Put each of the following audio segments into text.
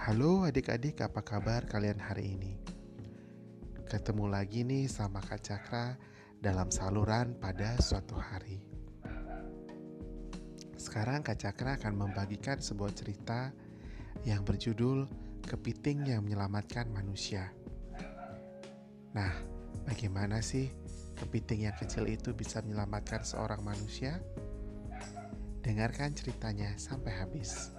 Halo adik-adik, apa kabar kalian hari ini? Ketemu lagi nih sama Kak Cakra dalam saluran pada suatu hari. Sekarang Kak Cakra akan membagikan sebuah cerita yang berjudul Kepiting yang Menyelamatkan Manusia. Nah, bagaimana sih kepiting yang kecil itu bisa menyelamatkan seorang manusia? Dengarkan ceritanya sampai habis.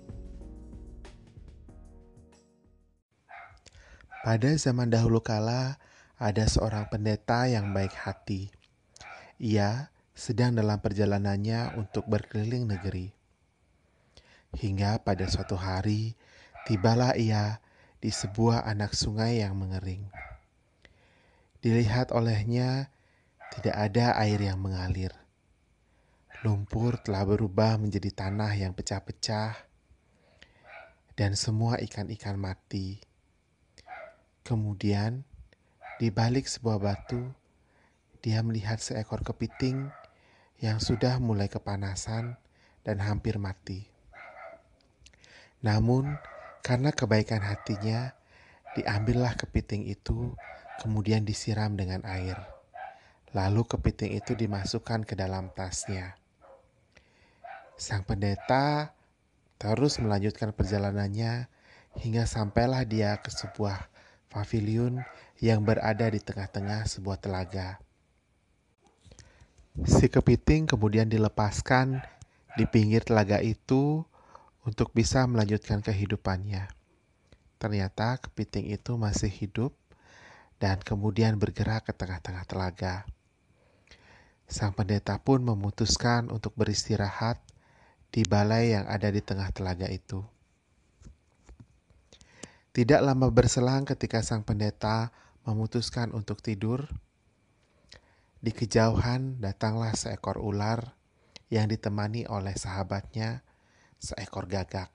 Pada zaman dahulu kala, ada seorang pendeta yang baik hati. Ia sedang dalam perjalanannya untuk berkeliling negeri. Hingga pada suatu hari, tibalah ia di sebuah anak sungai yang mengering. Dilihat olehnya, tidak ada air yang mengalir. Lumpur telah berubah menjadi tanah yang pecah-pecah, dan semua ikan-ikan mati. Kemudian, di balik sebuah batu, dia melihat seekor kepiting yang sudah mulai kepanasan dan hampir mati. Namun, karena kebaikan hatinya, diambillah kepiting itu, kemudian disiram dengan air. Lalu kepiting itu dimasukkan ke dalam tasnya. Sang pendeta terus melanjutkan perjalanannya hingga sampailah dia ke sebuah pavilion yang berada di tengah-tengah sebuah telaga. Si kepiting kemudian dilepaskan di pinggir telaga itu untuk bisa melanjutkan kehidupannya. Ternyata kepiting itu masih hidup dan kemudian bergerak ke tengah-tengah telaga. Sang pendeta pun memutuskan untuk beristirahat di balai yang ada di tengah telaga itu. Tidak lama berselang ketika sang pendeta memutuskan untuk tidur, di kejauhan datanglah seekor ular yang ditemani oleh sahabatnya, seekor gagak.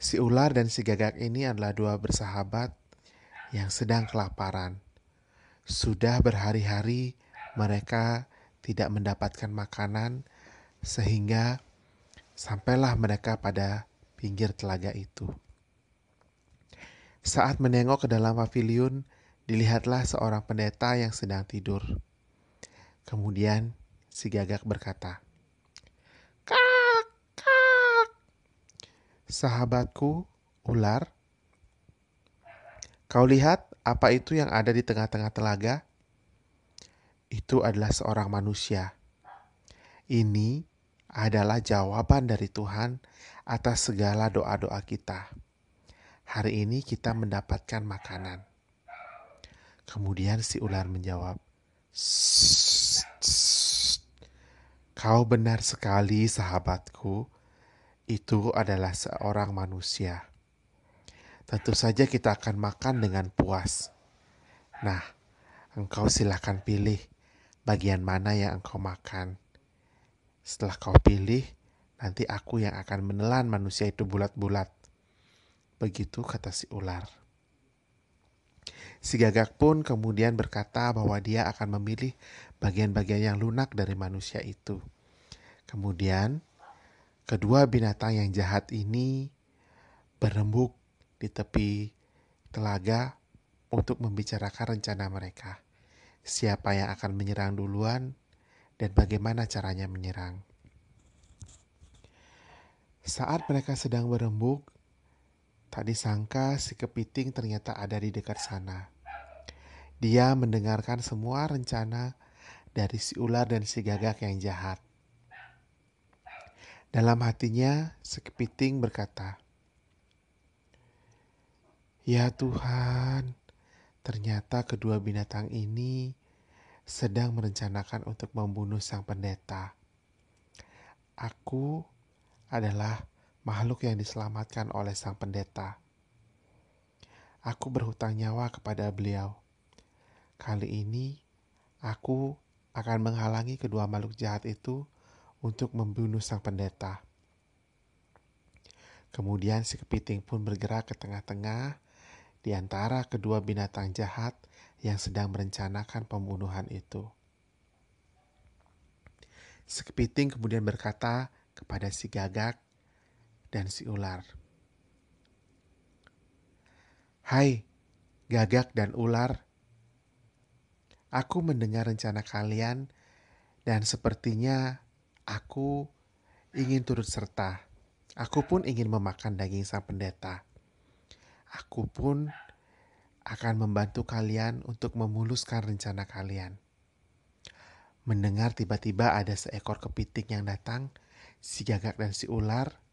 Si ular dan si gagak ini adalah dua bersahabat yang sedang kelaparan. Sudah berhari-hari mereka tidak mendapatkan makanan, sehingga sampailah mereka pada pinggir telaga itu. Saat menengok ke dalam pavilion, dilihatlah seorang pendeta yang sedang tidur. Kemudian si gagak berkata, Kak, kak. Sahabatku, ular, kau lihat apa itu yang ada di tengah-tengah telaga? Itu adalah seorang manusia. Ini adalah jawaban dari Tuhan atas segala doa-doa kita hari ini kita mendapatkan makanan. Kemudian si ular menjawab, Kau benar sekali sahabatku, itu adalah seorang manusia. Tentu saja kita akan makan dengan puas. Nah, engkau silahkan pilih bagian mana yang engkau makan. Setelah kau pilih, nanti aku yang akan menelan manusia itu bulat-bulat. Begitu kata si ular. Si gagak pun kemudian berkata bahwa dia akan memilih bagian-bagian yang lunak dari manusia itu. Kemudian, kedua binatang yang jahat ini berembuk di tepi telaga untuk membicarakan rencana mereka. Siapa yang akan menyerang duluan dan bagaimana caranya menyerang. Saat mereka sedang berembuk, Tak disangka si kepiting ternyata ada di dekat sana. Dia mendengarkan semua rencana dari si ular dan si gagak yang jahat. Dalam hatinya, si kepiting berkata, Ya Tuhan, ternyata kedua binatang ini sedang merencanakan untuk membunuh sang pendeta. Aku adalah makhluk yang diselamatkan oleh sang pendeta. Aku berhutang nyawa kepada beliau. Kali ini aku akan menghalangi kedua makhluk jahat itu untuk membunuh sang pendeta. Kemudian si kepiting pun bergerak ke tengah-tengah di antara kedua binatang jahat yang sedang merencanakan pembunuhan itu. Si kepiting kemudian berkata kepada si gagak dan si ular. Hai, gagak dan ular. Aku mendengar rencana kalian dan sepertinya aku ingin turut serta. Aku pun ingin memakan daging sang pendeta. Aku pun akan membantu kalian untuk memuluskan rencana kalian. Mendengar tiba-tiba ada seekor kepiting yang datang, si gagak dan si ular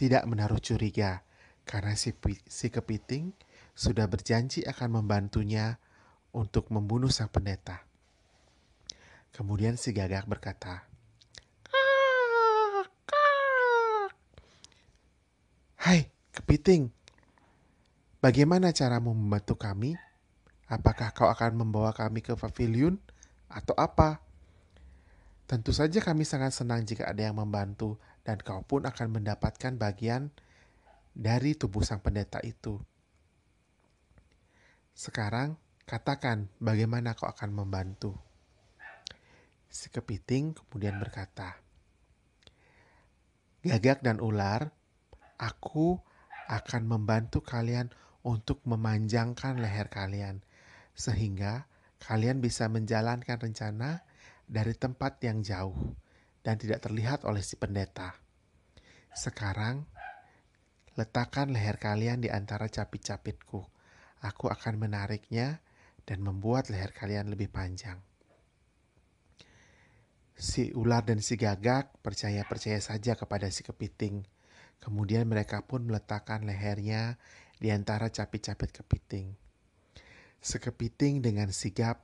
tidak menaruh curiga karena si, si kepiting sudah berjanji akan membantunya untuk membunuh sang pendeta. Kemudian si gagak berkata, Hai, kepiting, bagaimana caramu membantu kami? Apakah kau akan membawa kami ke pavilion atau apa? Tentu saja kami sangat senang jika ada yang membantu dan kau pun akan mendapatkan bagian dari tubuh sang pendeta itu. Sekarang katakan bagaimana kau akan membantu. Si kepiting kemudian berkata, Gagak dan ular, aku akan membantu kalian untuk memanjangkan leher kalian, sehingga kalian bisa menjalankan rencana dari tempat yang jauh dan tidak terlihat oleh si pendeta. Sekarang, letakkan leher kalian di antara capit-capitku. Aku akan menariknya dan membuat leher kalian lebih panjang. Si ular dan si gagak percaya-percaya saja kepada si kepiting. Kemudian mereka pun meletakkan lehernya di antara capit-capit kepiting. Sekepiting dengan sigap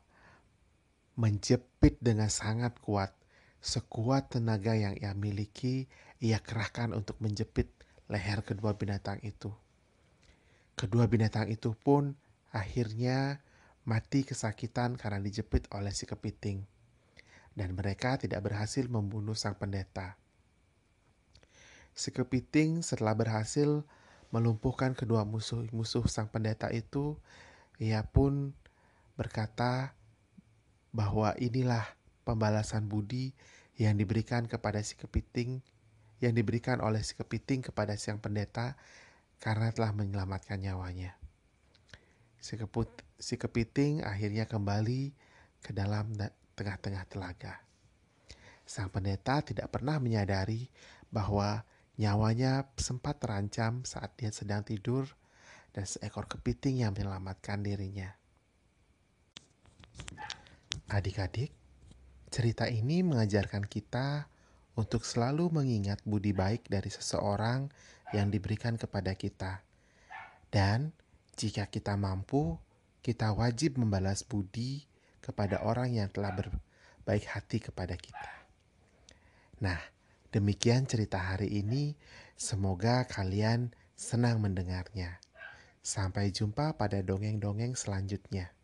menjepit dengan sangat kuat. Sekuat tenaga yang ia miliki, ia kerahkan untuk menjepit leher kedua binatang itu. Kedua binatang itu pun akhirnya mati kesakitan karena dijepit oleh si kepiting. Dan mereka tidak berhasil membunuh sang pendeta. Si kepiting setelah berhasil melumpuhkan kedua musuh-musuh sang pendeta itu, ia pun berkata bahwa inilah pembalasan budi yang diberikan kepada si kepiting, yang diberikan oleh si kepiting kepada sang pendeta karena telah menyelamatkan nyawanya. Si, keput, si kepiting akhirnya kembali ke dalam tengah-tengah telaga. Sang pendeta tidak pernah menyadari bahwa nyawanya sempat terancam saat dia sedang tidur dan seekor kepiting yang menyelamatkan dirinya. Adik-adik, cerita ini mengajarkan kita untuk selalu mengingat budi baik dari seseorang yang diberikan kepada kita. Dan jika kita mampu, kita wajib membalas budi kepada orang yang telah berbaik hati kepada kita. Nah, demikian cerita hari ini. Semoga kalian senang mendengarnya. Sampai jumpa pada dongeng-dongeng selanjutnya.